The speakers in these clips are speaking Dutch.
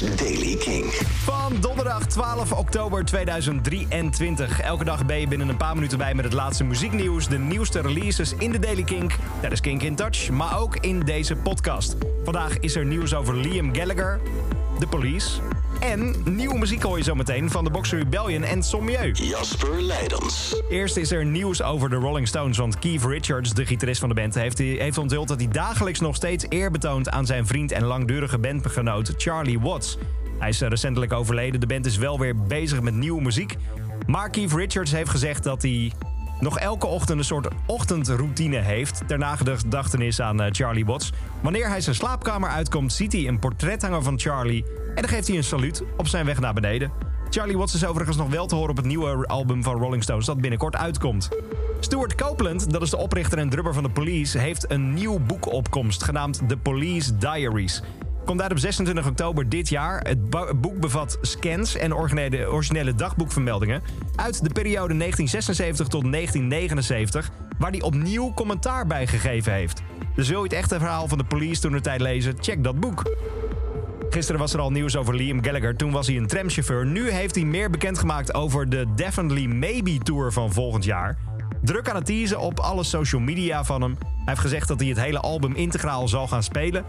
Daily King. Van donderdag 12 oktober 2023. Elke dag ben je binnen een paar minuten bij met het laatste muzieknieuws, de nieuwste releases in de Daily Kink. Dat is Kink in Touch, maar ook in deze podcast. Vandaag is er nieuws over Liam Gallagher, The Police. En nieuwe muziek hoor je zo meteen van de Boxer Rebellion en Sommieu. Jasper Leidens. Eerst is er nieuws over de Rolling Stones, want Keith Richards, de gitarist van de band, heeft, heeft onthuld dat hij dagelijks nog steeds eer betoont aan zijn vriend en langdurige bandgenoot Charlie Watts. Hij is recentelijk overleden, de band is wel weer bezig met nieuwe muziek. Maar Keith Richards heeft gezegd dat hij nog elke ochtend een soort ochtendroutine heeft... ter nagedachtenis aan eh, Charlie Watts. Wanneer hij zijn slaapkamer uitkomt, ziet hij een portret hangen van Charlie... en dan geeft hij een saluut op zijn weg naar beneden. Charlie Watts is overigens nog wel te horen op het nieuwe album van Rolling Stones... dat binnenkort uitkomt. Stuart Copeland, dat is de oprichter en drummer van The Police... heeft een nieuw boek opkomst genaamd The Police Diaries... Komt uit op 26 oktober dit jaar. Het boek bevat scans en originele, originele dagboekvermeldingen uit de periode 1976 tot 1979, waar hij opnieuw commentaar bij gegeven heeft. Dus wil je het echte verhaal van de police toen de tijd lezen? Check dat boek. Gisteren was er al nieuws over Liam Gallagher. Toen was hij een tramchauffeur. Nu heeft hij meer bekendgemaakt over de Definitely Maybe Tour van volgend jaar. Druk aan het teasen op alle social media van hem. Hij heeft gezegd dat hij het hele album integraal zal gaan spelen.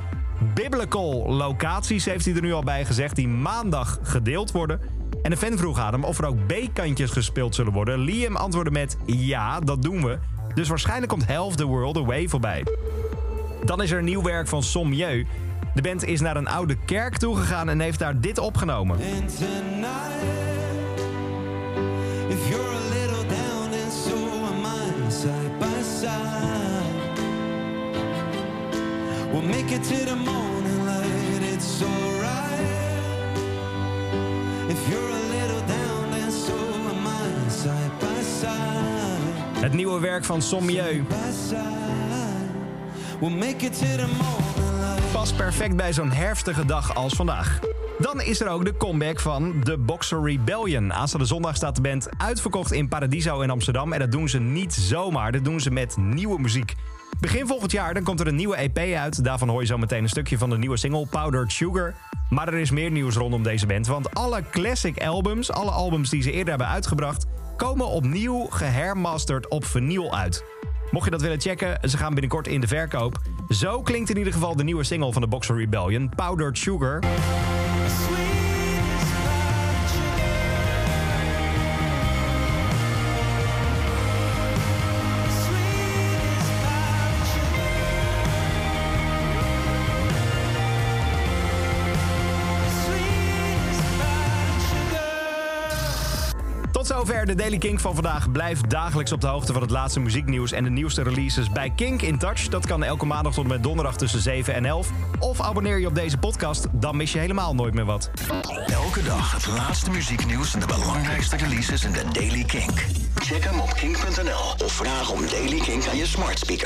Biblical locaties heeft hij er nu al bij gezegd, die maandag gedeeld worden. En een fan vroeg aan hem of er ook B-kantjes gespeeld zullen worden. Liam antwoordde met ja, dat doen we. Dus waarschijnlijk komt Half the World Away voorbij. Dan is er nieuw werk van Sommieu. De band is naar een oude kerk toegegaan en heeft daar dit opgenomen. We'll make it to the morning light, it's alright. If you're a little down, then so am I, side by side. Het nieuwe werk van Sommieu. We'll make it to the morning Past perfect bij zo'n herfstige dag als vandaag. Dan is er ook de comeback van The Boxer Rebellion. Aanstaande zondag staat de band uitverkocht in Paradiso in Amsterdam. En dat doen ze niet zomaar, dat doen ze met nieuwe muziek. Begin volgend jaar dan komt er een nieuwe EP uit. Daarvan hoor je zo meteen een stukje van de nieuwe single Powdered Sugar. Maar er is meer nieuws rondom deze band. Want alle classic albums, alle albums die ze eerder hebben uitgebracht... komen opnieuw gehermasterd op vinyl uit. Mocht je dat willen checken, ze gaan binnenkort in de verkoop. Zo klinkt in ieder geval de nieuwe single van de Boxer Rebellion, Powdered Sugar... Tot zover de Daily Kink van vandaag. Blijf dagelijks op de hoogte van het laatste muzieknieuws en de nieuwste releases bij Kink in Touch. Dat kan elke maandag tot en met donderdag tussen 7 en 11. Of abonneer je op deze podcast, dan mis je helemaal nooit meer wat. Elke dag het laatste muzieknieuws en de belangrijkste releases in de Daily Kink. Check hem op kink.nl of vraag om Daily Kink aan je smart speaker.